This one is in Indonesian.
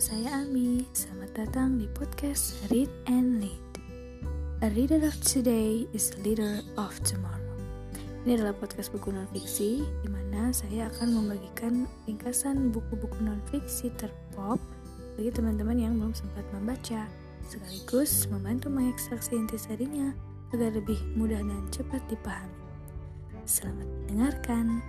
saya Ami. Selamat datang di podcast Read and Lead. A reader of today is a leader of tomorrow. Ini adalah podcast buku nonfiksi, di mana saya akan membagikan ringkasan buku-buku nonfiksi terpop bagi teman-teman yang belum sempat membaca, sekaligus membantu mengekstraksi intisarinya agar lebih mudah dan cepat dipahami. Selamat mendengarkan.